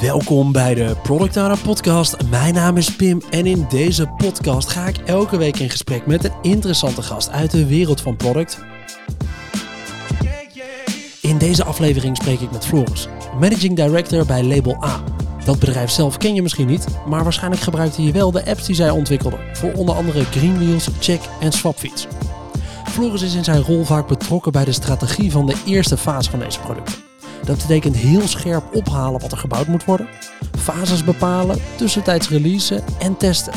Welkom bij de Product Podcast. Mijn naam is Pim en in deze podcast ga ik elke week in gesprek met een interessante gast uit de wereld van product. In deze aflevering spreek ik met Floris, Managing Director bij Label A. Dat bedrijf zelf ken je misschien niet, maar waarschijnlijk gebruikte je wel de apps die zij ontwikkelden voor onder andere Greenwheels, Check en Swapfiets. Floris is in zijn rol vaak betrokken bij de strategie van de eerste fase van deze producten. Dat betekent heel scherp ophalen wat er gebouwd moet worden, fases bepalen, tussentijds releasen en testen.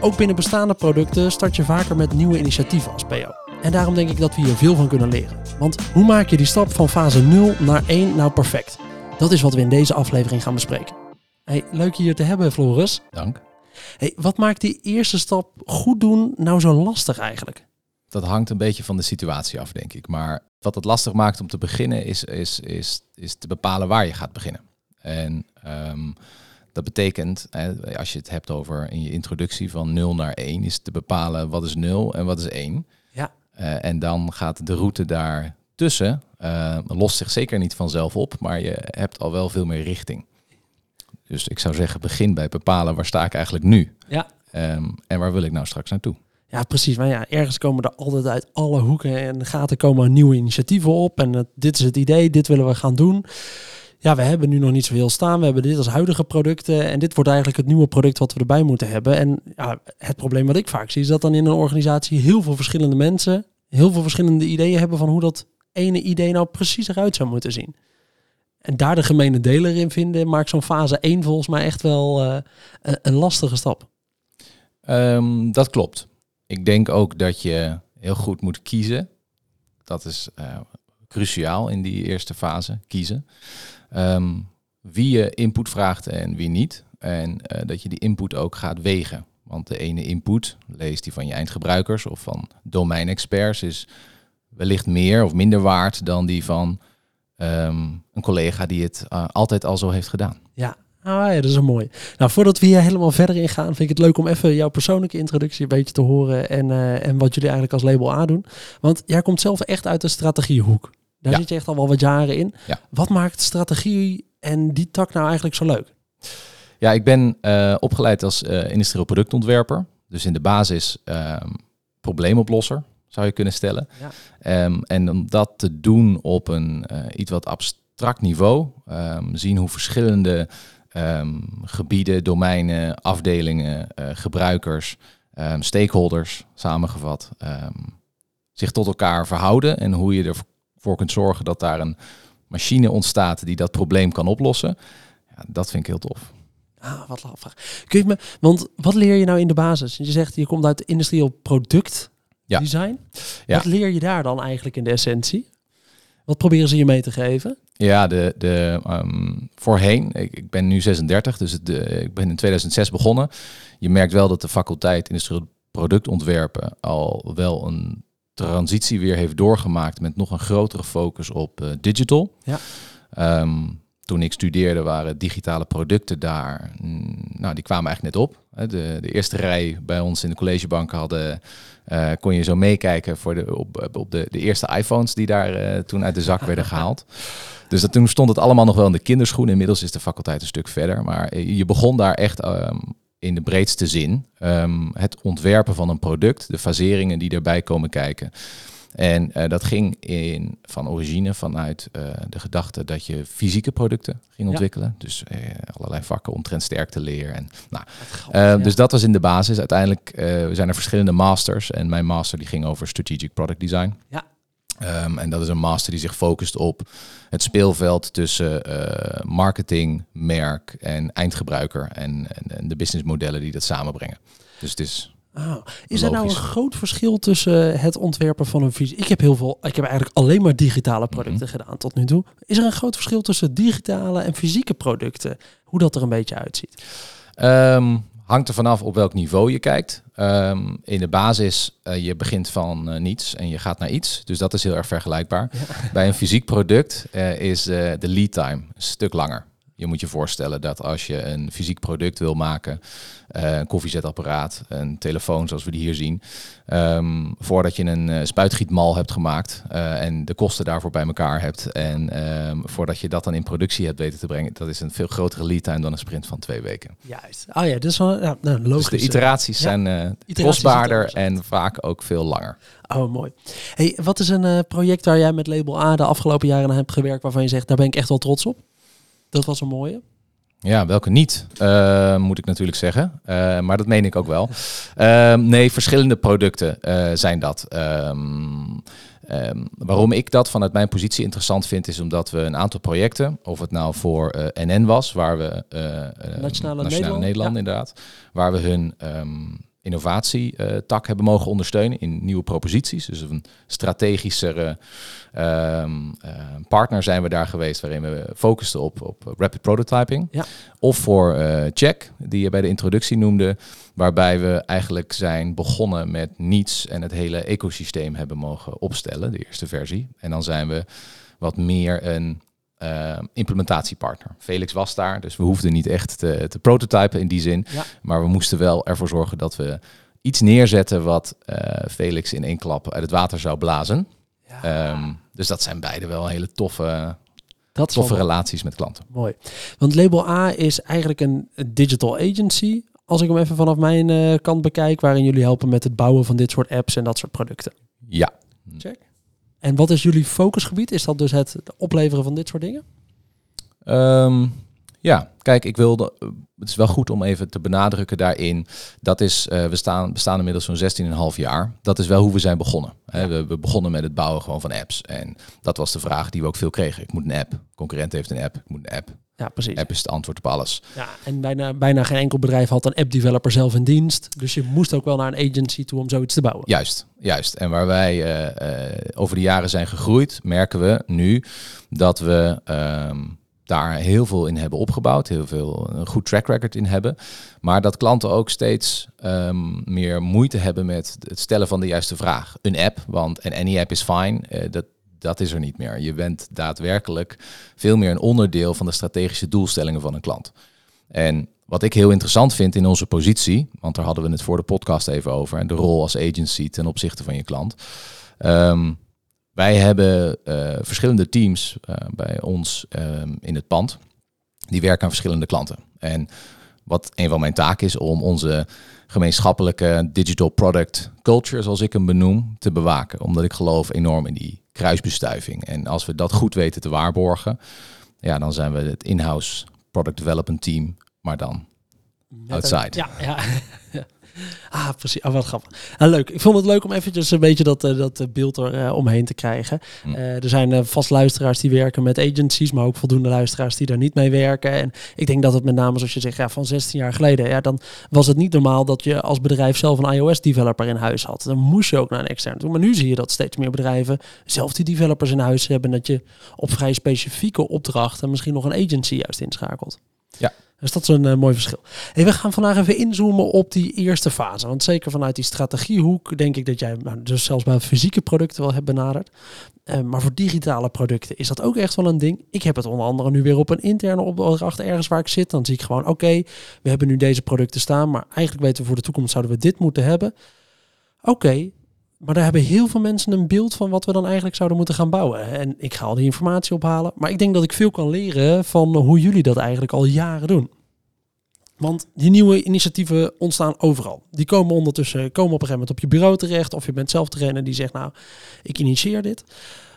Ook binnen bestaande producten start je vaker met nieuwe initiatieven als PO. En daarom denk ik dat we hier veel van kunnen leren. Want hoe maak je die stap van fase 0 naar 1 nou perfect? Dat is wat we in deze aflevering gaan bespreken. Hey, leuk je hier te hebben, Floris. Dank. Hey, wat maakt die eerste stap goed doen nou zo lastig eigenlijk? Dat hangt een beetje van de situatie af, denk ik. Maar wat het lastig maakt om te beginnen, is, is, is, is te bepalen waar je gaat beginnen. En um, dat betekent, als je het hebt over in je introductie van 0 naar 1, is te bepalen wat is 0 en wat is 1. Ja. Uh, en dan gaat de route daartussen, uh, lost zich zeker niet vanzelf op, maar je hebt al wel veel meer richting. Dus ik zou zeggen, begin bij bepalen waar sta ik eigenlijk nu. Ja. Um, en waar wil ik nou straks naartoe? Ja, precies. Maar ja, ergens komen er altijd uit alle hoeken en gaten komen nieuwe initiatieven op. En dit is het idee, dit willen we gaan doen. Ja, we hebben nu nog niet zoveel staan. We hebben dit als huidige producten. En dit wordt eigenlijk het nieuwe product wat we erbij moeten hebben. En ja, het probleem wat ik vaak zie, is dat dan in een organisatie heel veel verschillende mensen heel veel verschillende ideeën hebben van hoe dat ene idee nou precies eruit zou moeten zien. En daar de gemene deler in vinden, maakt zo'n fase 1 volgens mij echt wel uh, een lastige stap. Um, dat klopt. Ik denk ook dat je heel goed moet kiezen. Dat is uh, cruciaal in die eerste fase, kiezen. Um, wie je input vraagt en wie niet. En uh, dat je die input ook gaat wegen. Want de ene input, lees die van je eindgebruikers of van domeinexperts, is wellicht meer of minder waard dan die van um, een collega die het uh, altijd al zo heeft gedaan. Ja, Ah ja, dat is een mooi. Nou, voordat we hier helemaal verder in gaan, vind ik het leuk om even jouw persoonlijke introductie een beetje te horen en, uh, en wat jullie eigenlijk als label A doen. Want jij komt zelf echt uit de strategiehoek. Daar ja. zit je echt al wel wat jaren in. Ja. Wat maakt strategie en die tak nou eigenlijk zo leuk? Ja, ik ben uh, opgeleid als uh, industrieel productontwerper. Dus in de basis probleemoplosser, zou je kunnen stellen. Ja. Um, en om dat te doen op een iets wat abstract niveau, um, zien hoe verschillende Um, gebieden, domeinen, afdelingen, uh, gebruikers, um, stakeholders samengevat, um, zich tot elkaar verhouden en hoe je ervoor kunt zorgen dat daar een machine ontstaat die dat probleem kan oplossen. Ja, dat vind ik heel tof. Ah, wat lastig. Kun je me, want wat leer je nou in de basis? Je zegt je komt uit industrieel product ja. design. Ja. Wat leer je daar dan eigenlijk in de essentie? Wat proberen ze je mee te geven? Ja, de, de, um, voorheen, ik, ik, ben nu 36, dus de, ik ben in 2006 begonnen. Je merkt wel dat de faculteit industrieel productontwerpen al wel een transitie weer heeft doorgemaakt met nog een grotere focus op uh, digital. Ja. Um, toen ik studeerde waren digitale producten daar, nou die kwamen eigenlijk net op. De, de eerste rij bij ons in de collegebanken hadden, uh, kon je zo meekijken voor de, op, op de, de eerste iPhones die daar uh, toen uit de zak werden gehaald. Dus dat, toen stond het allemaal nog wel in de kinderschoen. Inmiddels is de faculteit een stuk verder. Maar je begon daar echt um, in de breedste zin. Um, het ontwerpen van een product, de faseringen die erbij komen kijken. En uh, dat ging in, van origine vanuit uh, de gedachte dat je fysieke producten ging ontwikkelen. Ja. Dus uh, allerlei vakken omtrent sterkteleer. En, nou, ja. Dus dat was in de basis. Uiteindelijk zijn er verschillende masters. En mijn master die ging over strategic product design. Ja. Um, en dat is een master die zich focust op het speelveld tussen uh, marketing, merk en eindgebruiker. En, en, en de businessmodellen die dat samenbrengen. Dus het is Oh. Is er nou een groot verschil tussen het ontwerpen van een visie? Ik heb heel veel, ik heb eigenlijk alleen maar digitale producten Mhm. mm -hmm. gedaan tot nu toe. Is er een groot verschil tussen digitale en fysieke producten? Hoe dat er een beetje uitziet? Um, hangt er vanaf op welk niveau je kijkt. Um, in de basis, uh, je begint van uh, niets en je gaat naar iets. Dus dat is heel erg vergelijkbaar. Ja. Bij een fysiek product uh, is de lead time een stuk langer. Je moet je voorstellen dat als je een fysiek product wil maken, uh, een koffiezetapparaat, een telefoon zoals we die hier zien, ehm, voordat je een uh, spuitgietmal hebt gemaakt uh, en de kosten daarvoor bij elkaar hebt en um, voordat je dat dan in productie hebt weten te brengen, dat is een veel grotere lead time dan een sprint van twee weken. Juist. Oh ja, dus wel ja, nou, logisch. Dus de iteraties ja. zijn iteraties kostbaarder en vaak ook veel langer. Oh, mooi. Hey, wat is een project waar jij met Label A de afgelopen jaren aan hebt gewerkt waarvan je zegt, daar ben ik echt wel trots op? Dat was een mooie. Ja, welke niet, uh, moet ik natuurlijk zeggen. Uh, maar dat meen ik ook wel. Uh, nee, verschillende producten eh, zijn dat. Um, waarom ik dat vanuit mijn positie interessant vind, is omdat we een aantal projecten, of het nou voor NN was, waar we Nationale, Nationale Nederland, Nederland ja. inderdaad, waar we hun um, innovatietak hebben mogen ondersteunen in nieuwe proposities. Dus een strategischere um, uh, partner zijn we daar geweest waarin we focusten op, op rapid prototyping. Ja. Of voor uh, Check, die je bij de introductie noemde, waarbij we eigenlijk zijn begonnen met niets en het hele ecosysteem hebben mogen opstellen, de eerste versie. En dan zijn we wat meer een uh, implementatiepartner. Felix was daar, dus we hoefden niet echt te, te prototypen in die zin. Ja. Maar we moesten wel ervoor zorgen dat we iets neerzetten wat uh, Felix in één klap uit het water zou blazen. Ja. Um, dus dat zijn beide wel hele toffe, dat toffe relaties met klanten. Mooi. Want Label A is eigenlijk een digital agency. Als ik hem even vanaf mijn uh, kant bekijk, waarin jullie helpen met het bouwen van dit soort apps en dat soort producten. Ja. Check. En wat is jullie focusgebied? Is dat dus het opleveren van dit soort dingen? Um, ja, kijk, ik wilde. Het is wel goed om even te benadrukken daarin. Dat is, uh, we staan, bestaan inmiddels zo'n 16,5 jaar. Dat is wel hoe we zijn begonnen. Ja. Hè, we, we, begonnen met het bouwen gewoon van apps. En dat was de vraag die we ook veel kregen. Ik moet een app. Concurrent heeft een app. Ik moet een app. Ja, precies. App is het antwoord op alles. Ja, en bijna, bijna geen enkel bedrijf had een app-developer zelf in dienst. Dus je moest ook wel naar een agency toe om zoiets te bouwen. Juist, juist. En waar wij uh, uh, over de jaren zijn gegroeid, merken we nu dat we um, daar heel veel in hebben opgebouwd, heel veel een goed track record in hebben. Maar dat klanten ook steeds um, meer moeite hebben met het stellen van de juiste vraag. Een app, want en any app is fine. Uh, dat, dat is er niet meer. Je bent daadwerkelijk veel meer een onderdeel van de strategische doelstellingen van een klant. En wat ik heel interessant vind in onze positie, want daar hadden we het voor de podcast even over, en de rol als agency ten opzichte van je klant. Um, wij hebben uh, verschillende teams uh, bij ons um, in het pand. Die werken aan verschillende klanten. En wat een van mijn taken is om onze gemeenschappelijke digital product culture, zoals ik hem benoem, te bewaken. Omdat ik geloof enorm in die kruisbestuiving. En als we dat goed weten te waarborgen, ja, dan zijn we het in-house product development team, maar dan outside. Ja, ja. Ah, precies. Oh, wat grappig. Ah, leuk. Ik vond het leuk om eventjes een beetje dat, uh, dat beeld er uh, omheen te krijgen. Mm. Uh, er zijn vast luisteraars die werken met agencies, maar ook voldoende luisteraars die daar niet mee werken. En ik denk dat het met name, zoals je zegt, ja, van 16 jaar geleden, ja, dan was het niet normaal dat je als bedrijf zelf een iOS-developer in huis had. Dan moest je ook naar een externe toe. Maar nu zie je dat steeds meer bedrijven zelf die developers in huis hebben. Dat je op vrij specifieke opdrachten misschien nog een agency juist inschakelt. Ja, dus dat is een uh, mooi verschil. Hey, we gaan vandaag even inzoomen op die eerste fase. Want zeker vanuit die strategiehoek denk ik dat jij nou, dus zelfs bij fysieke producten wel hebt benaderd. Uh, maar voor digitale producten is dat ook echt wel een ding. Ik heb het onder andere nu weer op een interne opdracht ergens waar ik zit. Dan zie ik gewoon, oké, we hebben nu deze producten staan. Maar eigenlijk weten we voor de toekomst zouden we dit moeten hebben. Oké, maar daar hebben heel veel mensen een beeld van wat we dan eigenlijk zouden moeten gaan bouwen. En ik ga al die informatie ophalen. Maar ik denk dat ik veel kan leren van hoe jullie dat eigenlijk al jaren doen. Want die nieuwe initiatieven ontstaan overal. Die komen ondertussen komen op een gegeven moment op je bureau terecht. Of je bent zelf degene die zegt, nou, ik initieer dit.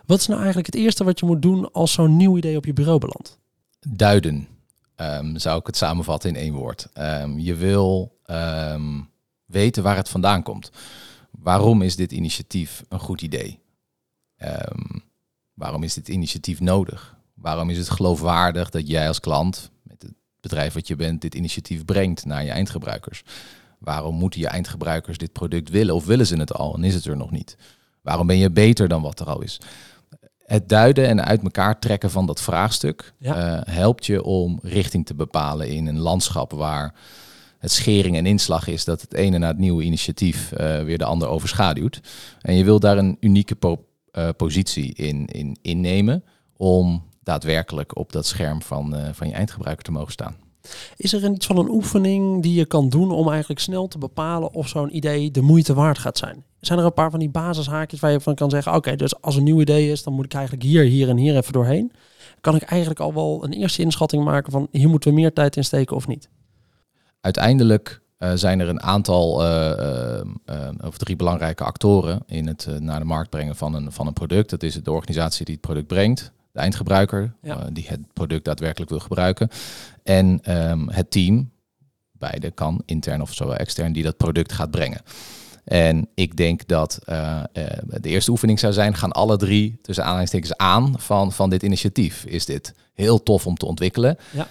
Wat is nou eigenlijk het eerste wat je moet doen als zo'n nieuw idee op je bureau belandt? Duiden, um, zou ik het samenvatten in één woord. Um, je wil um, weten waar het vandaan komt. Waarom is dit initiatief een goed idee? Um, waarom is dit initiatief nodig? Waarom is het geloofwaardig dat jij als klant, met het bedrijf wat je bent, dit initiatief brengt naar je eindgebruikers? Waarom moeten je eindgebruikers dit product willen of willen ze het al en is het er nog niet? Waarom ben je beter dan wat er al is? Het duiden en uit elkaar trekken van dat vraagstuk ja. uh, helpt je om richting te bepalen in een landschap waar het schering en inslag is dat het ene na het nieuwe initiatief uh, weer de ander overschaduwt. En je wil daar een unieke uh, positie in, in innemen om daadwerkelijk op dat scherm van, uh, van je eindgebruiker te mogen staan. Is er iets van een oefening die je kan doen om eigenlijk snel te bepalen of zo'n idee de moeite waard gaat zijn? Zijn er een paar van die basishaakjes waar je van kan zeggen, oké, dus als een nieuw idee is, dan moet ik eigenlijk hier, hier en hier even doorheen. Kan ik eigenlijk al wel een eerste inschatting maken van hier moeten we meer tijd in steken of niet? Uiteindelijk uh, zijn er een aantal uh, of drie belangrijke actoren in het naar de markt brengen van een, van een product. Dat is de organisatie die het product brengt, de eindgebruiker die het product daadwerkelijk wil gebruiken en ehm, het team, beide kan intern of zowel extern, die dat product gaat brengen. En ik denk dat de eerste oefening zou zijn, gaan alle drie tussen aanhalingstekens aan van, van dit initiatief. Is dit heel tof om te ontwikkelen? Ja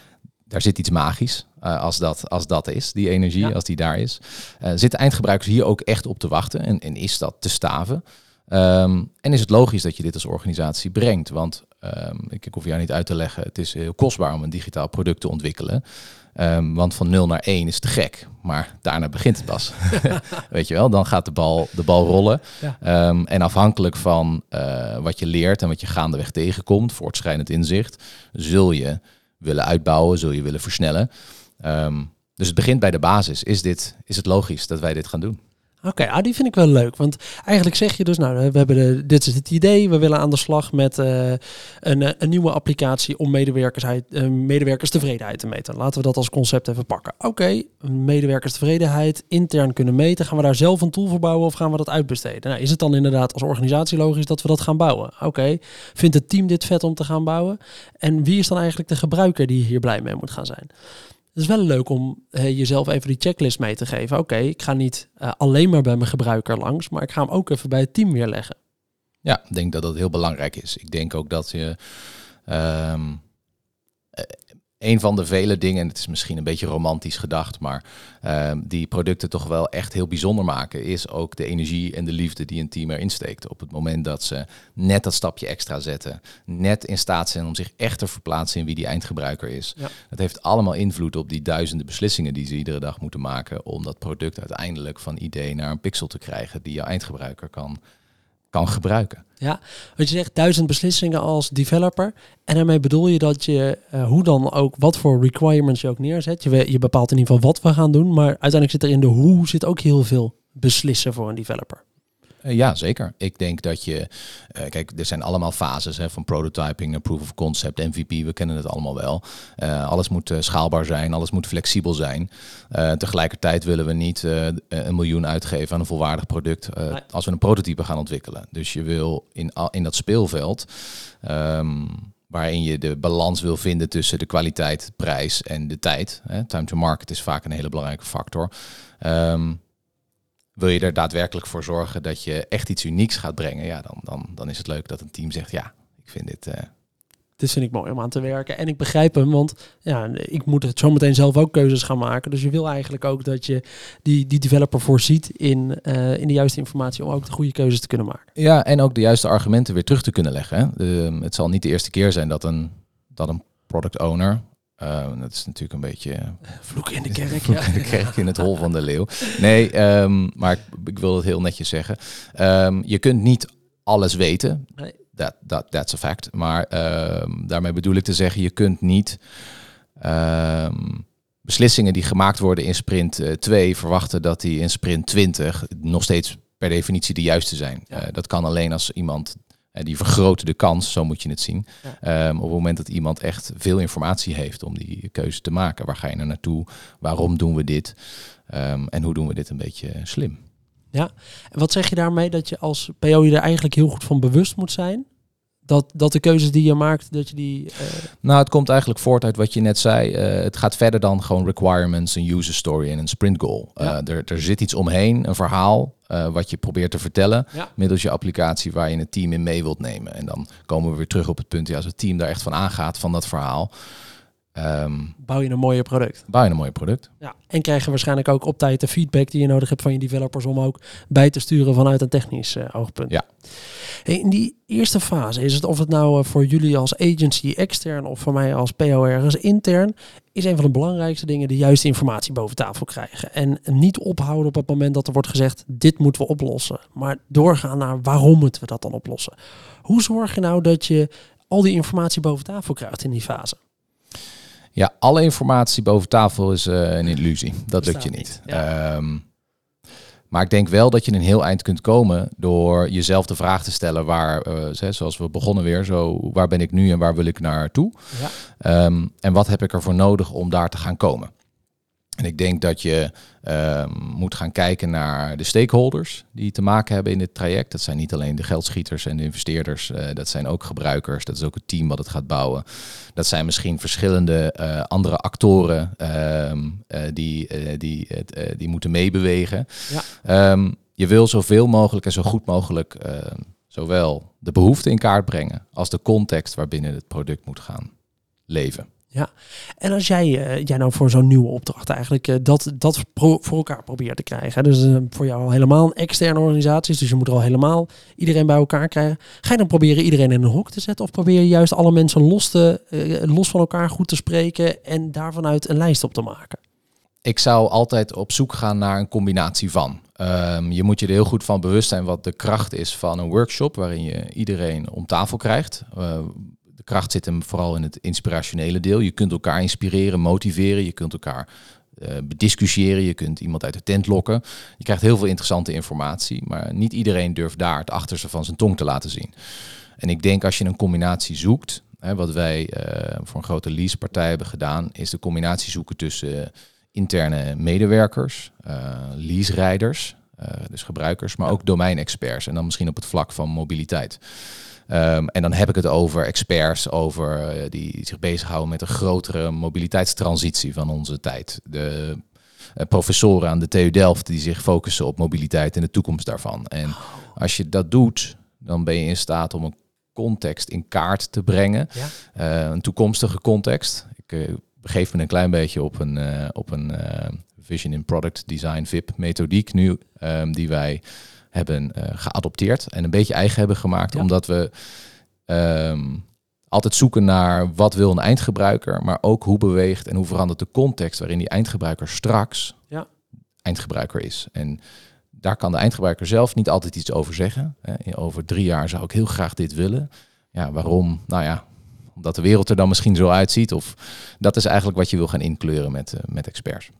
daar zit iets magisch uh, als, dat, als dat is, die energie, als die daar is. Uh, zitten eindgebruikers hier ook echt op te wachten en, en is dat te staven? Um, en is het logisch dat je dit als organisatie brengt? Want um, ik, ik hoef jou niet uit te leggen, het is heel kostbaar om een digitaal product te ontwikkelen. Um, want van 0 naar 1 is te gek, maar daarna begint het pas. Weet je wel, dan gaat de bal, de bal rollen. Ja. Um, en afhankelijk van uh, wat je leert en wat je gaandeweg tegenkomt, voortschrijdend inzicht, zul je willen uitbouwen, zul je willen versnellen. Um, dus het begint bij de basis. Is, dit, is het logisch dat wij dit gaan doen? Oké, ah, die vind ik wel leuk. Want eigenlijk zeg je dus, nou, we hebben dit is het idee. We willen aan de slag met uh, een, eh, een nieuwe applicatie om medewerkers, uh, medewerkerstevredenheid te meten. Laten we dat als concept even pakken. Oké, okay, medewerkerstevredenheid intern kunnen meten. Gaan we daar zelf een tool voor bouwen of gaan we dat uitbesteden? Nou, is het dan inderdaad als organisatie logisch dat we dat gaan bouwen? Oké, vindt het team dit vet om te gaan bouwen? En wie is dan eigenlijk de gebruiker die hier blij mee moet gaan zijn? Het is wel leuk om jezelf even die checklist mee te geven. Oké, ik ga niet uh, alleen maar bij mijn gebruiker langs, maar ik ga hem ook even bij het team weerleggen. Ja, ik denk dat dat heel belangrijk is. Ik denk ook dat je um, een van de vele dingen, en het is misschien een beetje romantisch gedacht, maar uh, die producten toch wel echt heel bijzonder maken, is ook de energie en de liefde die een team erin steekt. Op het moment dat ze net dat stapje extra zetten, net in staat zijn om zich echt te verplaatsen in wie die eindgebruiker is. Ja. Dat heeft allemaal invloed op die duizenden beslissingen die ze iedere dag moeten maken om dat product uiteindelijk van idee naar een pixel te krijgen die jouw eindgebruiker kan kan gebruiken. Ja, want je zegt duizend beslissingen als developer. En daarmee bedoel je dat je, uh, hoe dan ook, wat voor requirements je ook neerzet. Je, je bepaalt in ieder geval wat we gaan doen. Maar uiteindelijk zit er in de hoe zit ook heel veel beslissen voor een developer. Uh, ja, zeker. Ik denk dat je, uh, kijk, er zijn allemaal fases hè, van prototyping, uh, proof of concept, MVP, we kennen het allemaal wel. alles moet schaalbaar zijn, alles moet flexibel zijn. tegelijkertijd willen we niet een miljoen uitgeven aan een volwaardig product als we een prototype gaan ontwikkelen. Dus je wil in, in dat speelveld, um, waarin je de balans wil vinden tussen de kwaliteit, prijs en de tijd. Hè. Time to market is vaak een hele belangrijke factor. Um, wil je er daadwerkelijk voor zorgen dat je echt iets unieks gaat brengen, ja, dan, dan, dan is het leuk dat een team zegt, ja, ik vind dit... Uh... Dit vind ik mooi om aan te werken. En ik begrijp hem, want ja, ik moet het zo meteen zelf ook keuzes gaan maken. Dus je wil eigenlijk ook dat je die, die developer voorziet in, uh, in de juiste informatie om ook de goede keuzes te kunnen maken. Ja, en ook de juiste argumenten weer terug te kunnen leggen. Hè. De, het zal niet de eerste keer zijn dat een, dat een product owner uh, dat is natuurlijk een beetje... Vloek in de kerk, ja. in de kerk, in het hol van de leeuw. Nee, um, maar ik, ik, wil het heel netjes zeggen. Um, je kunt niet alles weten. Nee. That, that, that's a fact. Maar um, daarmee bedoel ik te zeggen, je kunt niet beslissingen die gemaakt worden in sprint 2 uh, verwachten dat die in sprint 20 nog steeds per definitie de juiste zijn. Ja. Uh, dat kan alleen als iemand uh, die vergroten de kans, zo moet je het zien. Ja. Um, op het moment dat iemand echt veel informatie heeft om die keuze te maken. Waar ga je nou naartoe? Waarom doen we dit? Um, en hoe doen we dit een beetje slim? Ja, en wat zeg je daarmee dat je als PO je er eigenlijk heel goed van bewust moet zijn? Dat, dat de keuzes die je maakt, dat je die... Uh... Nou, het komt eigenlijk voort uit wat je net zei. Uh, het gaat verder dan gewoon requirements, een user story en een sprint goal. Ja. Uh, er, er zit iets omheen, een verhaal, wat je probeert te vertellen ja. middels je applicatie waar je het team in mee wilt nemen. En dan komen we weer terug op het punt, ja, als het team daar echt van aangaat, van dat verhaal... Um, bouw je een mooie product. Bouw je een mooie product. Ja, en krijg je waarschijnlijk ook op tijd de feedback die je nodig hebt van je developers om ook bij te sturen vanuit een technisch uh, oogpunt. Ja. Hey, in die eerste fase is het of het nou uh, voor jullie als agency extern of voor mij als PO ergens intern, is een van de belangrijkste dingen de juiste informatie boven tafel krijgen. En niet ophouden op het moment dat er wordt gezegd, dit moeten we oplossen. Maar doorgaan naar waarom moeten we dat dan oplossen. Hoe zorg je nou dat je al die informatie boven tafel krijgt in die fase. Ja, alle informatie boven tafel is uh, een illusie. Dat lukt je niet. ja. Ehm, maar ik denk wel dat je een heel eind kunt komen door jezelf de vraag te stellen waar, eh, zo- zoals we begonnen weer, zo waar ben ik nu en waar wil ik naartoe? Ja. Ehm, en wat heb ik ervoor nodig om daar te gaan komen? En ik denk dat je ehm, moet gaan kijken naar de stakeholders die te maken hebben in dit traject. Dat zijn niet alleen de geldschieters en de investeerders, eh, dat zijn ook gebruikers, dat is ook het team wat het gaat bouwen. Dat zijn misschien verschillende eh, andere actoren ehm, eh, die, die, die moeten meebewegen. Ja. Ehm, je wil zoveel mogelijk en zo goed mogelijk zowel de behoefte in kaart brengen als de context waarbinnen het product moet gaan leven. En als jij, eh, jij nou voor zo'n nieuwe opdracht eigenlijk eh, dat, dat voor elkaar probeert te krijgen. Dus eh, voor jou al helemaal een externe organisatie is, dus je moet er al helemaal iedereen bij elkaar krijgen. Ga je dan proberen iedereen in een hok te zetten? Of probeer je juist alle mensen los, te, los van elkaar goed te spreken en daarvanuit een lijst op te maken? Ik zou altijd op zoek gaan naar een combinatie van. Ehm, je moet je er heel goed van bewust zijn wat de kracht is van een workshop waarin je iedereen om tafel krijgt. De kracht zit hem vooral in het inspirationele deel. Je kunt elkaar inspireren, motiveren, je kunt elkaar eh bediscussiëren, je kunt iemand uit de tent lokken. Je krijgt heel veel interessante informatie, maar niet iedereen durft daar het achterste van zijn tong te laten zien. En ik denk als je een combinatie zoekt, hè, wat wij eh, voor een grote leasepartij hebben gedaan, is de combinatie zoeken tussen eh, interne medewerkers, eh lease-rijders, dus gebruikers, maar ook domeinexperts. En dan misschien op het vlak van mobiliteit. Ehm, en dan heb ik het over experts over, eh, die zich bezighouden met een grotere mobiliteitstransitie van onze tijd. De eh, professoren aan de TU Delft die zich focussen op mobiliteit en de toekomst daarvan. En als je dat doet, dan ben je in staat om een context in kaart te brengen. Ja. Eh, een toekomstige context. Ik eh, begeef me een klein beetje op een, eh, op een eh, Vision in Product Design VIP methodiek nu, ehm, die wij hebben eh, geadopteerd en een beetje eigen hebben gemaakt, Ja. omdat we ehm, altijd zoeken naar wat wil een eindgebruiker, maar ook hoe beweegt en hoe verandert de context waarin die eindgebruiker straks Ja. eindgebruiker is. En daar kan de eindgebruiker zelf niet altijd iets over zeggen. Hè. Over drie jaar zou ik heel graag dit willen. Ja, waarom? Nou ja, omdat de wereld er dan misschien zo uitziet. Of dat is eigenlijk wat je wil gaan inkleuren met, eh, met experts.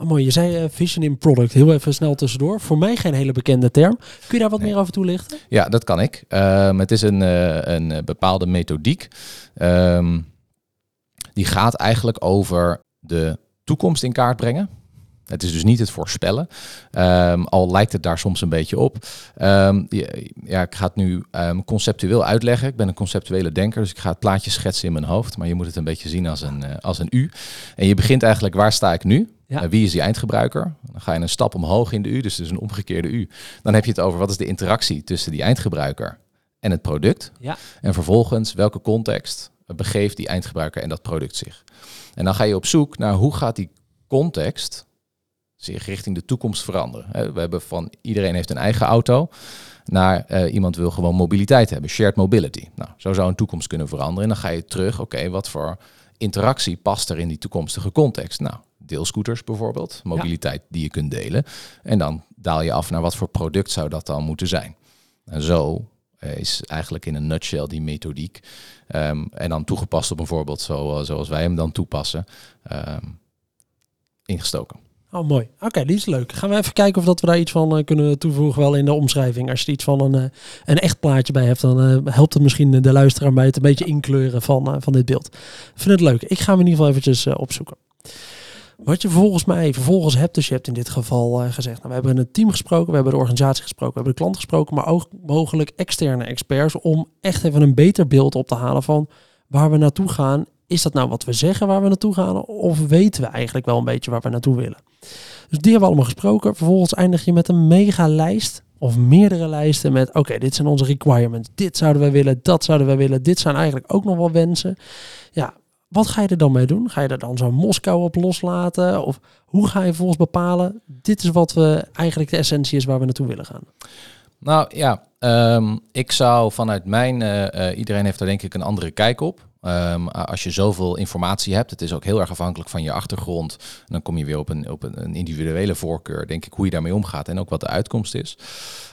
Oh, mooi, je zei eh, vision in product. Heel even snel tussendoor. Voor mij geen hele bekende term. Kun je daar wat Nee. meer over toelichten? Ja, dat kan ik. Ehm, het is een, eh, een eh, bepaalde methodiek. Ehm, die gaat eigenlijk over de toekomst in kaart brengen. Het is dus niet het voorspellen. Ehm, al lijkt het daar soms een beetje op. Ehm, ja, ik ga het nu ehm, conceptueel uitleggen. Ik ben een conceptuele denker, dus ik ga het plaatje schetsen in mijn hoofd. Maar je moet het een beetje zien als een, eh, als een U. En je begint eigenlijk, waar sta ik nu? Ja. Eh, wie is die eindgebruiker? Dan ga je een stap omhoog in de U, dus het is een omgekeerde U. Dan heb je het over wat is de interactie tussen die eindgebruiker en het product. Ja. En vervolgens welke context begeeft die eindgebruiker en dat product zich. En dan ga je op zoek naar hoe gaat die context zich richting de toekomst veranderen. We hebben van iedereen heeft een eigen auto. Naar eh, iemand wil gewoon mobiliteit hebben, shared mobility. Nou, zo zou een toekomst kunnen veranderen. En dan ga je terug, oké, wat voor interactie past er in die toekomstige context? Nou, deelscooters bijvoorbeeld, mobiliteit die je kunt delen. En dan daal je af naar wat voor product zou dat dan moeten zijn. En zo eh, is eigenlijk in een nutshell die methodiek. ehm, en dan toegepast op een voorbeeld zo, zoals wij hem dan toepassen, ehm, ingestoken. Oh, mooi. Oké, die is leuk. Gaan we even kijken of dat we daar iets van eh, kunnen toevoegen wel in de omschrijving. Als je er iets van een, eh, een echt plaatje bij hebt, dan eh, helpt het misschien de luisteraar bij het een beetje inkleuren van, van dit beeld. Ik vind het leuk. Ik ga hem in ieder geval eventjes opzoeken. Wat je volgens mij vervolgens hebt, dus je hebt in dit geval gezegd, nou, we hebben het team gesproken, we hebben de organisatie gesproken, we hebben de klant gesproken, maar ook mogelijk externe experts om echt even een beter beeld op te halen van waar we naartoe gaan. Is dat nou wat we zeggen waar we naartoe gaan? Of weten we eigenlijk wel een beetje waar we naartoe willen? Dus die hebben we allemaal gesproken. Vervolgens eindig je met een mega lijst of meerdere lijsten met oké, dit zijn onze requirements. Dit zouden wij willen, dat zouden wij willen. Dit zijn eigenlijk ook nog wel wensen. Ja, wat ga je er dan mee doen? Ga je er dan zo'n Moskou op loslaten? Of hoe ga je volgens bepalen, dit is wat we eigenlijk de essentie is waar we naartoe willen gaan? Nou ja, ehm, ik zou vanuit mijn, eh, eh, iedereen heeft daar denk ik een andere kijk op. Ehm, als je zoveel informatie hebt, het is ook heel erg afhankelijk van je achtergrond. En dan kom je weer op een, op een individuele voorkeur, denk ik, hoe je daarmee omgaat en ook wat de uitkomst is.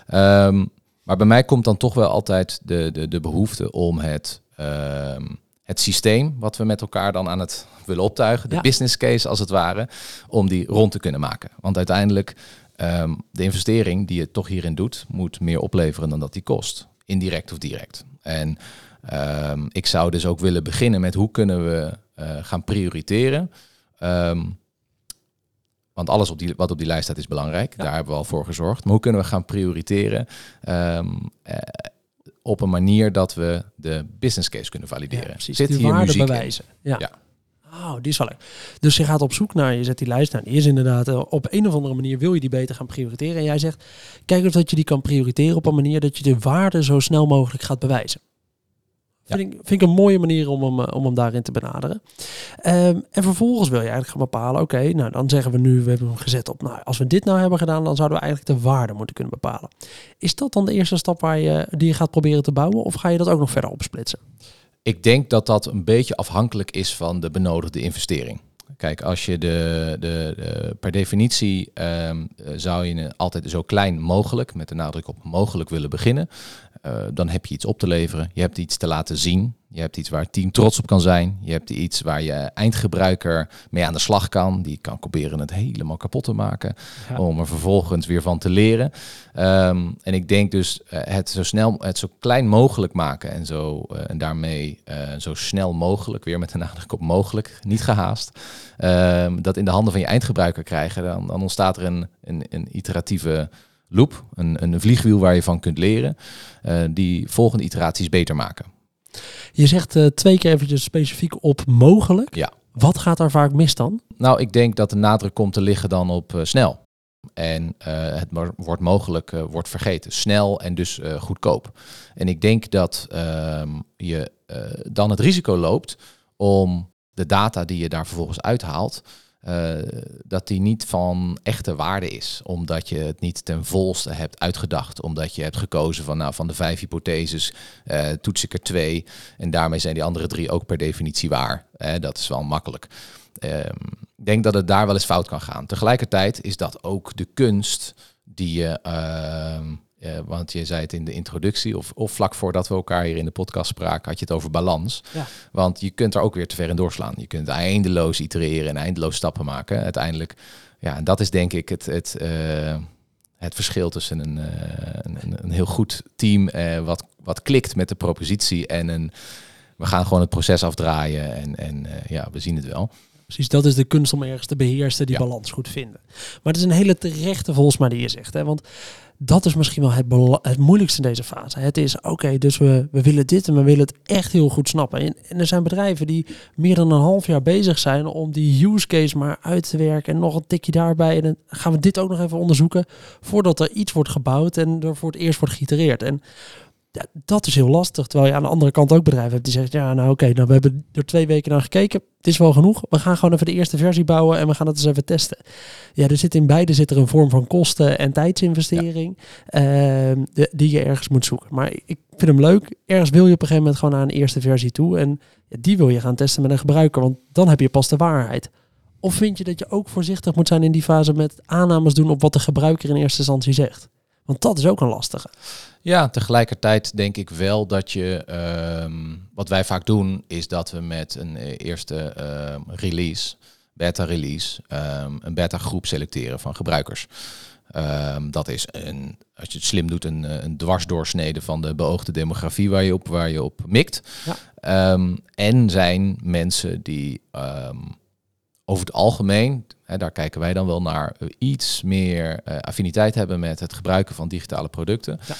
Ehm, maar bij mij komt dan toch wel altijd de, de, de behoefte om het ehm, het systeem wat we met elkaar dan aan het willen optuigen, de Ja. business case als het ware, om die rond te kunnen maken. Want uiteindelijk, ehm, de investering die je toch hierin doet, moet meer opleveren dan dat die kost, indirect of direct. En ehm, ik zou dus ook willen beginnen met hoe kunnen we eh, gaan prioriteren. Ehm, want alles op die, wat op die lijst staat is belangrijk. Ja. Daar hebben we al voor gezorgd. Maar hoe kunnen we gaan prioriteren ehm, eh, op een manier dat we de business case kunnen valideren? Ja. Zit die hier waarde bewijzen. Ja. Ja. Oh, die is wel leuk. Dus je gaat op zoek naar, je zet die lijst. Nou, die is inderdaad, eh, op een of andere manier wil je die beter gaan prioriteren. En jij zegt, kijk of dat je die kan prioriteren op een manier dat je de waarde zo snel mogelijk gaat bewijzen. Vind, ik, vind ik een mooie manier om hem, eh, om hem daarin te benaderen. Ehm, en vervolgens wil je eigenlijk gaan bepalen, oké, nou dan zeggen we nu, we hebben hem gezet op, nou als we dit nou hebben gedaan, dan zouden we eigenlijk de waarde moeten kunnen bepalen. Is dat dan de eerste stap waar je, die je gaat proberen te bouwen of ga je dat ook nog verder opsplitsen? Ik denk dat dat een beetje afhankelijk is van de benodigde investering. Kijk, als je de, de, de- per definitie ehm, eh, zou je altijd zo klein mogelijk, met de nadruk op mogelijk willen beginnen. Eh, dan heb je iets op te leveren. Je hebt iets te laten zien. Je hebt iets waar het team trots op kan zijn. Je hebt iets waar je eindgebruiker mee aan de slag kan. Die kan proberen het helemaal kapot te maken. Ja. Om er vervolgens weer van te leren. Ehm, en ik denk dus eh, het zo snel, het zo klein mogelijk maken en, zo, eh, en daarmee zo snel mogelijk, weer met de nadruk op mogelijk, niet gehaast, ehm, dat in de handen van je eindgebruiker krijgen, dan, dan ontstaat er een, een, een iteratieve loop, een, een vliegwiel waar je van kunt leren, eh, die volgende iteraties beter maken. Je zegt eh, twee keer eventjes specifiek op mogelijk. Ja. Wat gaat daar vaak mis dan? Nou, ik denk dat de nadruk komt te liggen dan op eh, snel. En het wordt mogelijk wordt vergeten. Snel en dus goedkoop. En ik denk dat ehm, je dan het risico loopt om de data die je daar vervolgens uithaalt, eh, dat die niet van echte waarde is. Omdat je het niet ten volste hebt uitgedacht. Omdat je hebt gekozen van, nou, van de vijf hypotheses eh, toets ik er twee. En daarmee zijn die andere drie ook per definitie waar. Eh, dat is wel makkelijk. Ehm, ik denk dat het daar wel eens fout kan gaan. Tegelijkertijd is dat ook de kunst die je, eh, want je zei het in de introductie of, of vlak voordat we elkaar hier in de podcast spraken, had je het over balans. Ja. Want je kunt er ook weer te ver in doorslaan. Je kunt eindeloos itereren en eindeloos stappen maken. Uiteindelijk, ja, en dat is denk ik het, het, eh, het verschil tussen een, eh, een, een- een heel goed team wat, wat klikt met de propositie en een we gaan gewoon het proces afdraaien en, en ja, we zien het wel. Precies, dat is de kunst om ergens te beheersen, die Ja. balans goed vinden. Maar het is een hele terechte volgens mij die je zegt. Hè? Want dat is misschien wel het, moeilijkste in deze fase. Het is, oké, dus we, we willen dit en we willen het echt heel goed snappen. En, er zijn bedrijven die meer dan een half jaar bezig zijn om die use case maar uit te werken. En nog een tikje daarbij. En dan gaan we dit ook nog even onderzoeken voordat er iets wordt gebouwd en er voor het eerst wordt geïtereerd. En ja, dat is heel lastig. Terwijl je aan de andere kant ook bedrijven hebt die zeggen, ja, nou oké, nou, we hebben er twee weken naar gekeken. Het is wel genoeg. We gaan gewoon even de eerste versie bouwen en we gaan het eens even testen. Ja, er zit in beide zit er een vorm van kosten en tijdsinvestering ehm, de- die je ergens moet zoeken. Maar ik vind hem leuk. Ergens wil je op een gegeven moment gewoon naar een eerste versie toe. En die wil je gaan testen met een gebruiker, want dan heb je pas de waarheid. Of vind je dat je ook voorzichtig moet zijn in die fase met aannames doen op wat de gebruiker in eerste instantie zegt? Want dat is ook een lastige. Ja, tegelijkertijd denk ik wel dat je, ehm, wat wij vaak doen, is dat we met een eh, eerste ehm, release, beta release, ehm, een beta groep selecteren van gebruikers. Dat is een, als je het slim doet, een, eh, een dwarsdoorsnede van de beoogde demografie waar je op, waar je op mikt. Ja. En zijn mensen die over het algemeen, hè, daar kijken wij dan wel naar, eh, iets meer eh, affiniteit hebben met het gebruiken van digitale producten. Ja.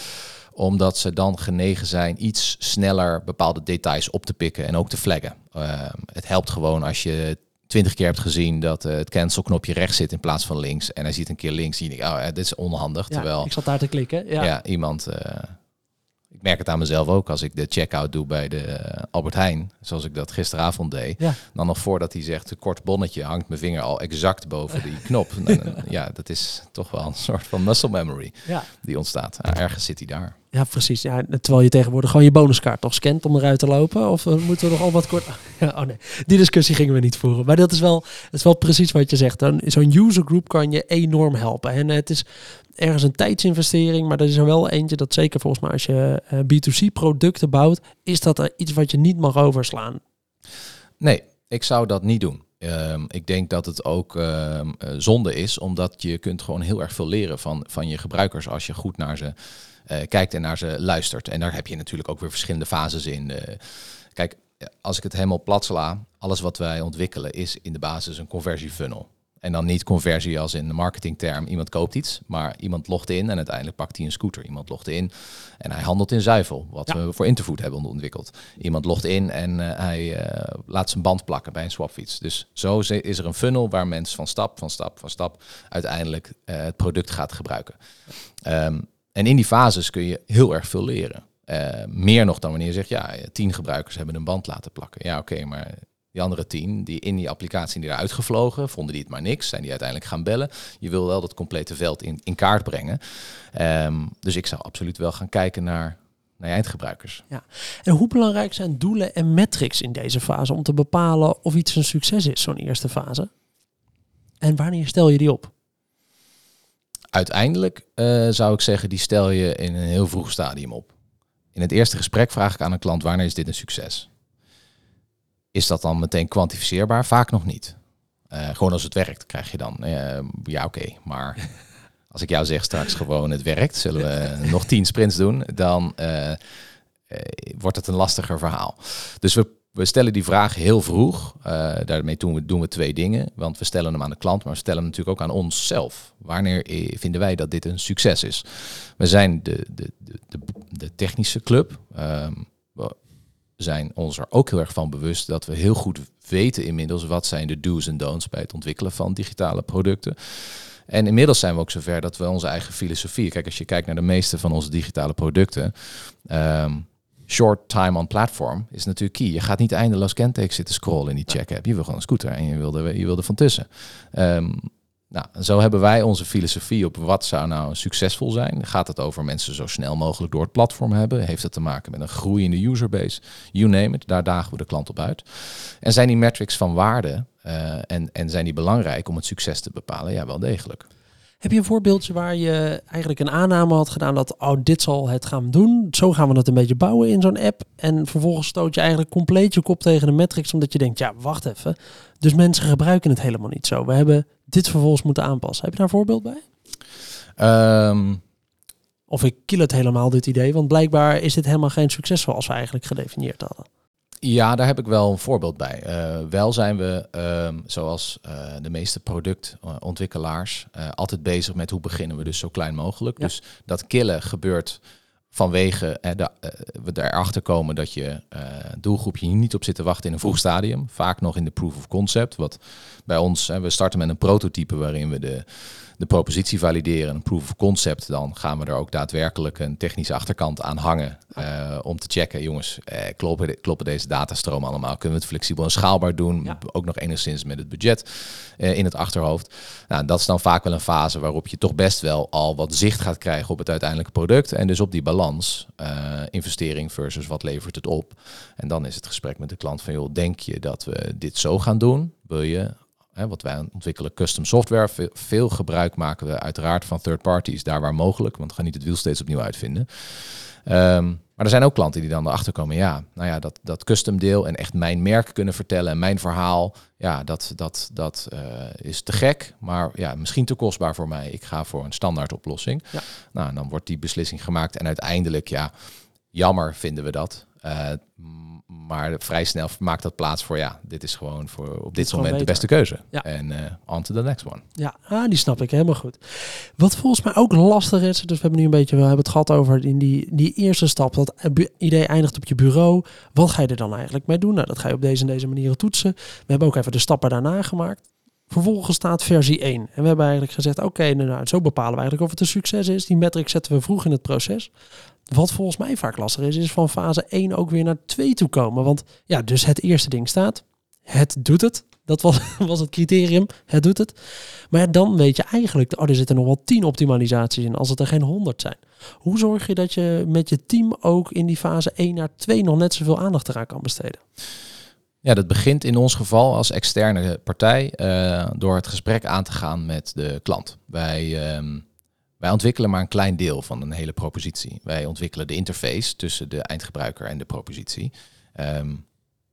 Omdat ze dan genegen zijn iets sneller bepaalde details op te pikken en ook te flaggen. Ehm, het helpt gewoon als je twintig keer hebt gezien dat eh, het cancel-knopje rechts zit in plaats van links. En hij ziet een keer links. En je oh, dit is onhandig. Ja, terwijl ik zat daar te klikken. Ja. ja. iemand. Eh, merk het aan mezelf ook als ik de checkout doe bij de eh, Albert Heijn, zoals ik dat gisteravond deed. Ja. Dan nog voordat hij zegt een kort bonnetje, hangt mijn vinger al exact boven die knop. Dan- ja, dat is toch wel een soort van muscle memory Ja. die ontstaat. Ah, ergens zit hij daar. Ja, precies. Ja, terwijl je tegenwoordig gewoon je bonuskaart toch scant om eruit te lopen. Of uh, moeten we nog al wat kort... Oh nee, die discussie gingen we niet voeren. Maar dat is wel, dat is wel precies wat je zegt. Zo'n user group kan je enorm helpen. En het is ergens een tijdsinvestering, maar dat is er wel eentje dat zeker volgens mij als je uh, B2C producten bouwt, is dat er iets wat je niet mag overslaan. Nee, ik zou dat niet doen. Um, ik denk dat het ook um, zonde is, omdat je kunt gewoon heel erg veel leren van, van je gebruikers als je goed naar ze kijkt en naar ze luistert. En daar heb je natuurlijk ook weer verschillende fases in. Uh, kijk, als ik het helemaal plat sla, alles wat wij ontwikkelen is in de basis een conversiefunnel. En dan niet conversie als in de marketingterm, iemand koopt iets, maar iemand logt in en uiteindelijk pakt hij een scooter. Iemand logt in en hij handelt in zuivel, wat we voor Interfood hebben ontwikkeld. Iemand logt in en uh, hij uh, laat zijn band plakken bij een swapfiets. Dus zo is er een funnel waar mensen van stap, van stap, van stap uiteindelijk uh, het product gaat gebruiken. Um, en in die fases kun je heel erg veel leren. meer nog dan wanneer je zegt, ja, tien gebruikers hebben een band laten plakken. Ja, oké, maar die andere tien, die in die applicatie die eruit gevlogen, vonden die het maar niks, zijn die uiteindelijk gaan bellen. Je wil wel dat complete veld in, in kaart brengen. Um, dus ik zou absoluut wel gaan kijken naar, eindgebruikers. Ja. En hoe belangrijk zijn doelen en metrics in deze fase om te bepalen of iets een succes is, zo'n eerste fase? En wanneer stel je die op? Uiteindelijk uh, zou ik zeggen, die stel je in een heel vroeg stadium op. In het eerste gesprek vraag ik aan een klant, wanneer is dit een succes? Is dat dan meteen kwantificeerbaar? Vaak nog niet. Uh, gewoon als het werkt, krijg je dan. Uh, ja, oké. Okay. Maar als ik jou zeg straks gewoon het werkt, zullen we nog tien sprints doen, dan wordt het een lastiger verhaal. Dus we, we stellen die vraag heel vroeg. daarmee doen we, doen we twee dingen. Want we stellen hem aan de klant, maar we stellen hem natuurlijk ook aan onszelf. Wanneer vinden wij dat dit een succes is? We zijn de, de, de, de, technische club. Um, zijn ons er ook heel erg van bewust dat we heel goed weten inmiddels wat zijn de do's en don'ts bij het ontwikkelen van digitale producten. En inmiddels zijn we ook zover dat we onze eigen filosofie. Kijk, als je kijkt naar de meeste van onze digitale producten. Um, short time on platform is natuurlijk key. Je gaat niet eindeloos kentekens zitten scrollen in die check-app. Je wil gewoon een scooter en je wilde, je wilde van tussen. Um, nou, zo hebben wij onze filosofie op wat zou nou succesvol zijn. Gaat het over mensen zo snel mogelijk door het platform hebben? Heeft het te maken met een groeiende userbase? You name it, daar dagen we de klant op uit. En zijn die metrics van waarde uh, en, en zijn die belangrijk om het succes te bepalen? Ja, wel degelijk. Heb je een voorbeeldje waar je eigenlijk een aanname had gedaan dat oh, dit zal het gaan doen? Zo gaan we het een beetje bouwen in zo'n app. En vervolgens stoot je eigenlijk compleet je kop tegen de metrics omdat je denkt, ja, wacht even. Dus mensen gebruiken het helemaal niet zo. We hebben dit vervolgens moeten aanpassen. Heb je daar een voorbeeld bij? Um, of ik kill het helemaal, dit idee. Want blijkbaar is dit helemaal geen succes zoals we eigenlijk gedefinieerd hadden. Ja, daar heb ik wel een voorbeeld bij. Uh, wel zijn we, uh, zoals uh, de meeste productontwikkelaars, uh, altijd bezig met hoe beginnen we dus zo klein mogelijk. Ja. Dus dat killen gebeurt vanwege de, we erachter komen dat je doelgroepje hier niet op zit te wachten in een vroeg stadium. Vaak nog in de proof of concept. Wat bij ons, we starten met een prototype waarin we de de propositie valideren, een proof of concept, dan gaan we er ook daadwerkelijk een technische achterkant aan hangen. Uh, om te checken, jongens, eh, kloppen, kloppen deze datastromen allemaal? Kunnen we het flexibel en schaalbaar doen? Ja. Ook nog enigszins met het budget uh, in het achterhoofd. Nou, dat is dan vaak wel een fase waarop je toch best wel al wat zicht gaat krijgen op het uiteindelijke product. En dus op die balans, investering versus wat levert het op. En dan is het gesprek met de klant van, joh, denk je dat we dit zo gaan doen? Wil je Hè, wat wij ontwikkelen, custom software. Veel, veel, gebruik maken we uiteraard van third parties, daar waar mogelijk, want we gaan niet het wiel steeds opnieuw uitvinden. Um, maar er zijn ook klanten die dan erachter komen, ja, nou ja, dat, dat custom deel en echt mijn merk kunnen vertellen en mijn verhaal, ja, dat, dat, dat uh, is te gek, maar ja, misschien te kostbaar voor mij. Ik ga voor een standaard oplossing. Ja. Nou, dan wordt die beslissing gemaakt en uiteindelijk, ja, jammer vinden we dat. Uh, maar vrij snel maakt dat plaats voor ja, dit is gewoon voor op dit, moment de beste keuze. Ja. En uh, on to the next one. Ja, ah, die snap ik helemaal goed. Wat volgens mij ook lastig is, dus we hebben nu een beetje, we hebben het gehad over in die, die eerste stap, dat idee eindigt op je bureau. Wat ga je er dan eigenlijk mee doen? Nou, dat ga je op deze en deze manieren toetsen. We hebben ook even de stappen daarna gemaakt. Vervolgens staat versie 1. En we hebben eigenlijk gezegd, oké, okay, nou, nou, zo bepalen we eigenlijk of het een succes is. Die metric zetten we vroeg in het proces. Wat volgens mij vaak lastig is, is van fase 1 ook weer naar 2 toe komen. Want ja, dus het eerste ding staat. Het doet het. Dat was, was het criterium. Het doet het. Maar dan weet je eigenlijk, oh, er zitten nog wel 10 optimalisaties in als het er geen 100 zijn. Hoe zorg je dat je met je team ook in die fase 1 naar 2 nog net zoveel aandacht eraan kan besteden? Ja, dat begint in ons geval als externe partij uh, door het gesprek aan te gaan met de klant. Wij, um, wij ontwikkelen maar een klein deel van een hele propositie. Wij ontwikkelen de interface tussen de eindgebruiker en de propositie. Um,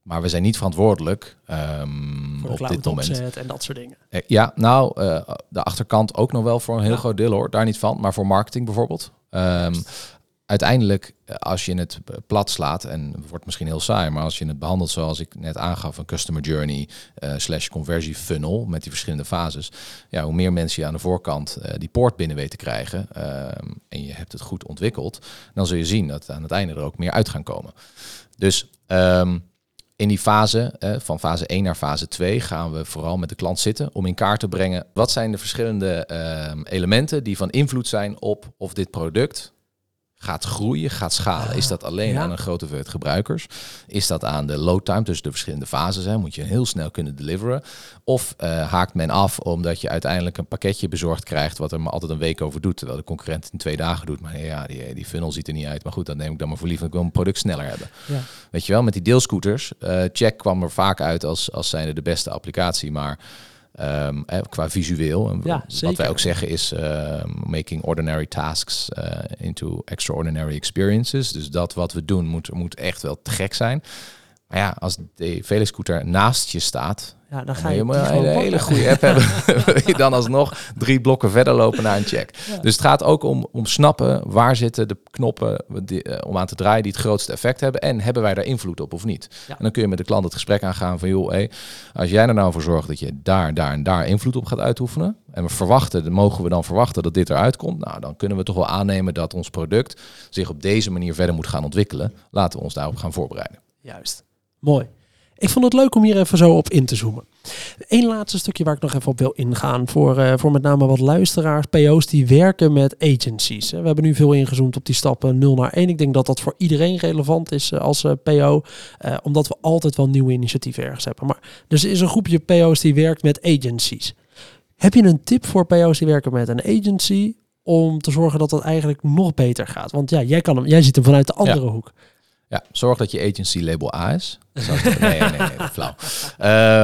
maar we zijn niet verantwoordelijk um, op dit moment. En dat soort dingen. Uh, ja, nou, uh, de achterkant ook nog wel voor een heel ja. groot deel hoor, daar niet van. Maar voor marketing bijvoorbeeld. Um, uiteindelijk, eh, als je het plat slaat, en het wordt misschien heel saai, maar als je het behandelt zoals ik net aangaf, een customer journey uh, slash conversie funnel met die verschillende fases, ja, hoe meer mensen je aan de voorkant die poort binnen weten te krijgen uh, en je hebt het goed ontwikkeld, dan zul je zien dat aan het einde er ook meer uit gaan komen. Dus um, in die fase, van fase 1 naar fase 2, gaan we vooral met de klant zitten om in kaart te brengen wat zijn de verschillende uh, elementen die van invloed zijn op of dit product gaat groeien, gaat schalen. Is dat alleen aan een grote hoeveelheid gebruikers? Is dat aan de load time, dus de verschillende fases? Hè? Moet je heel snel kunnen deliveren? Of uh, haakt men af omdat je uiteindelijk een pakketje bezorgd krijgt wat er maar altijd een week over doet, terwijl de concurrent in twee dagen doet. Maar ja, die, die funnel ziet er niet uit. Maar goed, dan neem ik dan maar voor lief. Ik wil een product sneller hebben. Ja. Weet je wel, met die deelscooters, uh, check kwam er vaak uit als, als zijnde de beste applicatie, maar Um, eh, qua visueel. Ja, wat wij ook zeggen is uh, making ordinary tasks uh, into extraordinary experiences. Dus dat wat we doen moet, moet echt wel te gek zijn. Maar ja, als de Velescooter naast je staat, ja, dan ga je, je een hele, goede app hebben. wil je dan alsnog drie blokken verder lopen naar een check. Dus het gaat ook om, om snappen waar zitten de knoppen die, uh, om aan te draaien die het grootste effect hebben. En hebben wij daar invloed op of niet? Ja. En dan kun je met de klant het gesprek aangaan van joh, hey, als jij er nou voor zorgt dat je daar, daar en daar invloed op gaat uitoefenen. En we verwachten, mogen we dan verwachten dat dit eruit komt. Nou, dan kunnen we toch wel aannemen dat ons product zich op deze manier verder moet gaan ontwikkelen. Laten we ons daarop gaan voorbereiden. Juist. Mooi. Ik vond het leuk om hier even zo op in te zoomen. Eén laatste stukje waar ik nog even op wil ingaan. Voor, uh, voor met name wat luisteraars, PO's die werken met agencies. We hebben nu veel ingezoomd op die stappen 0 naar 1. Ik denk dat dat voor iedereen relevant is uh, als uh, PO. omdat we altijd wel nieuwe initiatieven ergens hebben. Maar dus er is een groepje PO's die werkt met agencies. Heb je een tip voor PO's die werken met een agency? Om te zorgen dat het eigenlijk nog beter gaat. Want ja, jij, kan hem, jij ziet hem vanuit de andere ja. hoek. Ja, zorg dat je agency label A is. nee, nee, nee, flauw.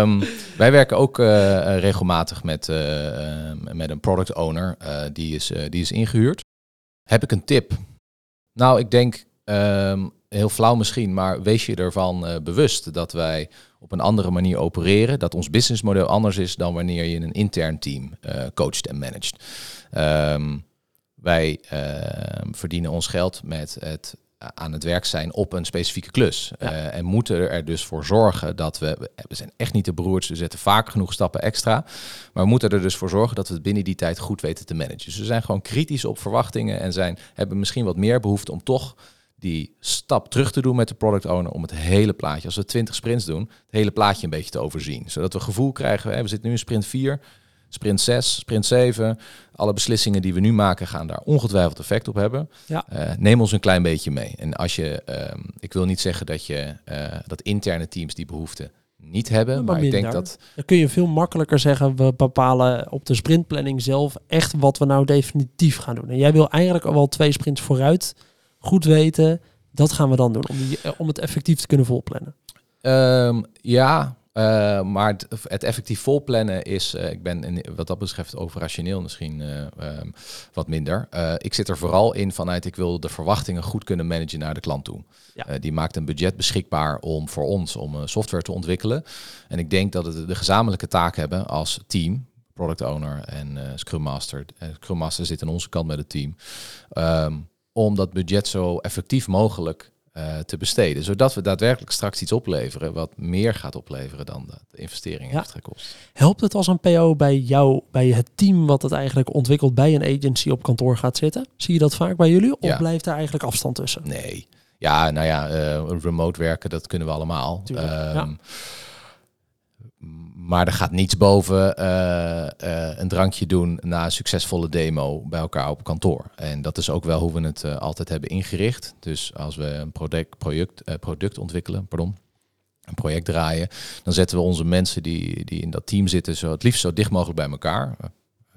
Um, wij werken ook uh, regelmatig met, uh, met een product owner. Die, is, die is ingehuurd. Heb ik een tip? Nou, ik denk um, heel flauw misschien, maar wees je ervan bewust dat wij op een andere manier opereren. Dat ons businessmodel anders is dan wanneer je een intern team coacht en managt. Um, wij verdienen ons geld met het aan het werk zijn op een specifieke klus. Ja. Uh, en moeten er dus voor zorgen dat we, we zijn echt niet de broers, we zetten vaak genoeg stappen extra, maar we moeten er dus voor zorgen dat we het binnen die tijd goed weten te managen. Dus we zijn gewoon kritisch op verwachtingen en zijn, hebben misschien wat meer behoefte om toch die stap terug te doen met de product owner om het hele plaatje, als we 20 sprints doen, het hele plaatje een beetje te overzien. Zodat we gevoel krijgen, hè, we zitten nu in sprint 4, sprint 6, sprint 7. Alle beslissingen die we nu maken gaan daar ongetwijfeld effect op hebben. Ja. Uh, neem ons een klein beetje mee. En als je, uh, ik wil niet zeggen dat je uh, dat interne teams die behoefte niet hebben, maar, maar ik denk dat dan kun je veel makkelijker zeggen we bepalen op de sprintplanning zelf echt wat we nou definitief gaan doen. En jij wil eigenlijk al wel twee sprints vooruit goed weten. Dat gaan we dan doen om, die, om het effectief te kunnen volplannen. Um, ja, uh, maar het, het, effectief volplannen is, uh, ik ben in, wat dat betreft operationeel misschien uh, um, wat minder. ik zit er vooral in vanuit, ik wil de verwachtingen goed kunnen managen naar de klant toe. Ja. die maakt een budget beschikbaar om voor ons om software te ontwikkelen. En ik denk dat we de gezamenlijke taak hebben als team, product owner en Scrum Master. Scrum Master zit aan onze kant met het team. Um, om dat budget zo effectief mogelijk uh, te besteden. Zodat we daadwerkelijk straks iets opleveren wat meer gaat opleveren dan de investering ja. extra kost. Helpt het als een PO bij jou, bij het team wat het eigenlijk ontwikkelt bij een agency op kantoor gaat zitten? Zie je dat vaak bij jullie? Of ja. blijft daar eigenlijk afstand tussen? Nee. Ja, nou ja, uh, remote werken, dat kunnen we allemaal. Um, ja. Maar er gaat niets boven uh, uh, een drankje doen na een succesvolle demo bij elkaar op kantoor. En dat is ook wel hoe we het uh, altijd hebben ingericht. Dus als we een product, product, product ontwikkelen, pardon, een project draaien, dan zetten we onze mensen die, die in dat team zitten zo het liefst zo dicht mogelijk bij elkaar.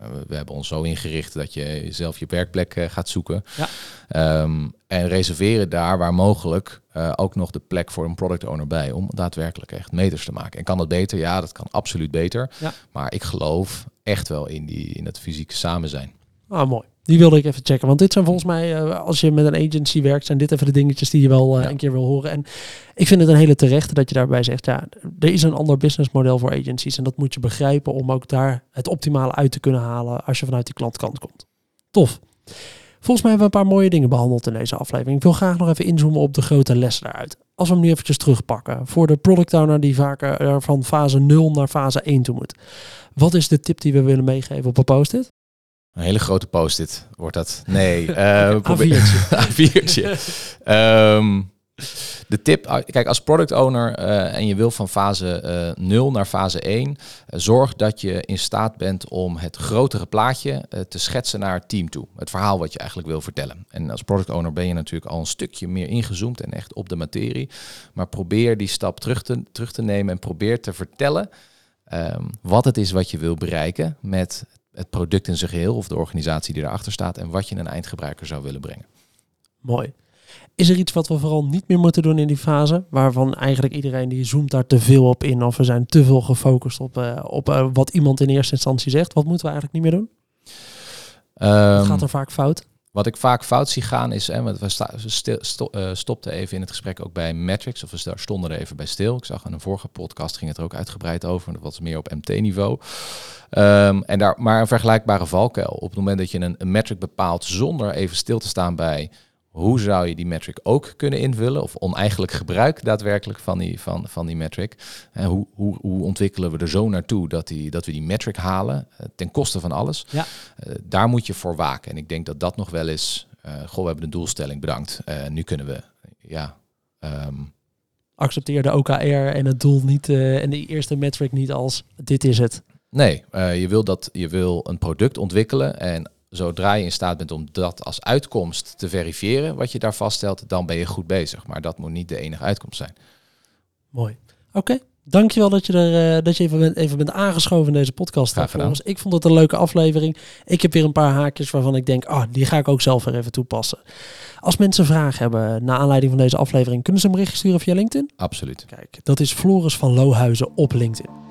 Uh, we hebben ons zo ingericht dat je zelf je werkplek uh, gaat zoeken. Ja. Um, en reserveren daar waar mogelijk uh, ook nog de plek voor een product owner bij om daadwerkelijk echt meters te maken. En kan dat beter? Ja, dat kan absoluut beter. Ja. Maar ik geloof echt wel in, die, in het fysieke samen zijn. Ah, mooi. Die wilde ik even checken. Want dit zijn volgens mij, uh, als je met een agency werkt, zijn dit even de dingetjes die je wel uh, Ja. een keer wil horen. En ik vind het een hele terechte dat je daarbij zegt, ja, er is een ander businessmodel voor agencies. En dat moet je begrijpen om ook daar het optimale uit te kunnen halen als je vanuit die klantkant komt. Tof. Volgens mij hebben we een paar mooie dingen behandeld in deze aflevering. Ik wil graag nog even inzoomen op de grote lessen daaruit. Als we hem nu eventjes terugpakken. Voor de product owner die vaker er van fase 0 naar fase 1 toe moet. Wat is de tip die we willen meegeven op een post-it? Een hele grote post-it wordt dat. Nee, uh, A4'tje. A4'tje. um, de tip, ah, kijk, als product owner uh, en je wil van fase uh, 0 naar fase 1, uh, zorg dat je in staat bent om het grotere plaatje te schetsen naar het team toe. Het verhaal wat je eigenlijk wil vertellen. En als product owner ben je natuurlijk al een stukje meer ingezoomd en echt op de materie. Maar probeer die stap terug te, terug te nemen en probeer te vertellen um, wat het is wat je wil bereiken met het product in zijn geheel of de organisatie die erachter staat en wat je een eindgebruiker zou willen brengen. Mooi. Is er iets wat we vooral niet meer moeten doen in die fase? Waarvan eigenlijk iedereen die zoomt daar te veel op in. Of we zijn te veel gefocust op, uh, op uh, wat iemand in eerste instantie zegt. Wat moeten we eigenlijk niet meer doen? Um, gaat er vaak fout? Wat ik vaak fout zie gaan is, hè, we, uh, stopten even in het gesprek ook bij metrics, of we stonden er even bij stil. Ik zag in een vorige podcast ging het er ook uitgebreid over, dat was meer op MT-niveau. Um, en daar, maar een vergelijkbare valkuil. Op het moment dat je een, een metric bepaalt zonder even stil te staan bij hoe zou je die metric ook kunnen invullen? Of oneigenlijk gebruik daadwerkelijk van die, van, van die metric. En hoe, hoe, hoe ontwikkelen we er zo naartoe dat, die, dat we die metric halen uh, ten koste van alles? Ja. Uh, daar moet je voor waken. En ik denk dat dat nog wel is. Uh, goh, we hebben de doelstelling bedankt. Uh, nu kunnen we, ja. Um, Accepteer de OKR en het doel niet en de eerste metric niet als dit is het. Nee, je, wil dat, je wil een product ontwikkelen en zodra je in staat bent om dat als uitkomst te verifiëren, wat je daar vaststelt, dan ben je goed bezig. Maar dat moet niet de enige uitkomst zijn. Mooi. Oké. Okay. Dankjewel dat je er uh, dat je even bent, even bent aangeschoven in deze podcast. Graag gedaan. Ik vond het een leuke aflevering. Ik heb weer een paar haakjes waarvan ik denk, ah, die ga ik ook zelf weer even toepassen. Als mensen vragen hebben naar aanleiding van deze aflevering, kunnen ze een berichtje sturen via LinkedIn? Absoluut. Kijk, dat is Floris van Lohuizen op LinkedIn.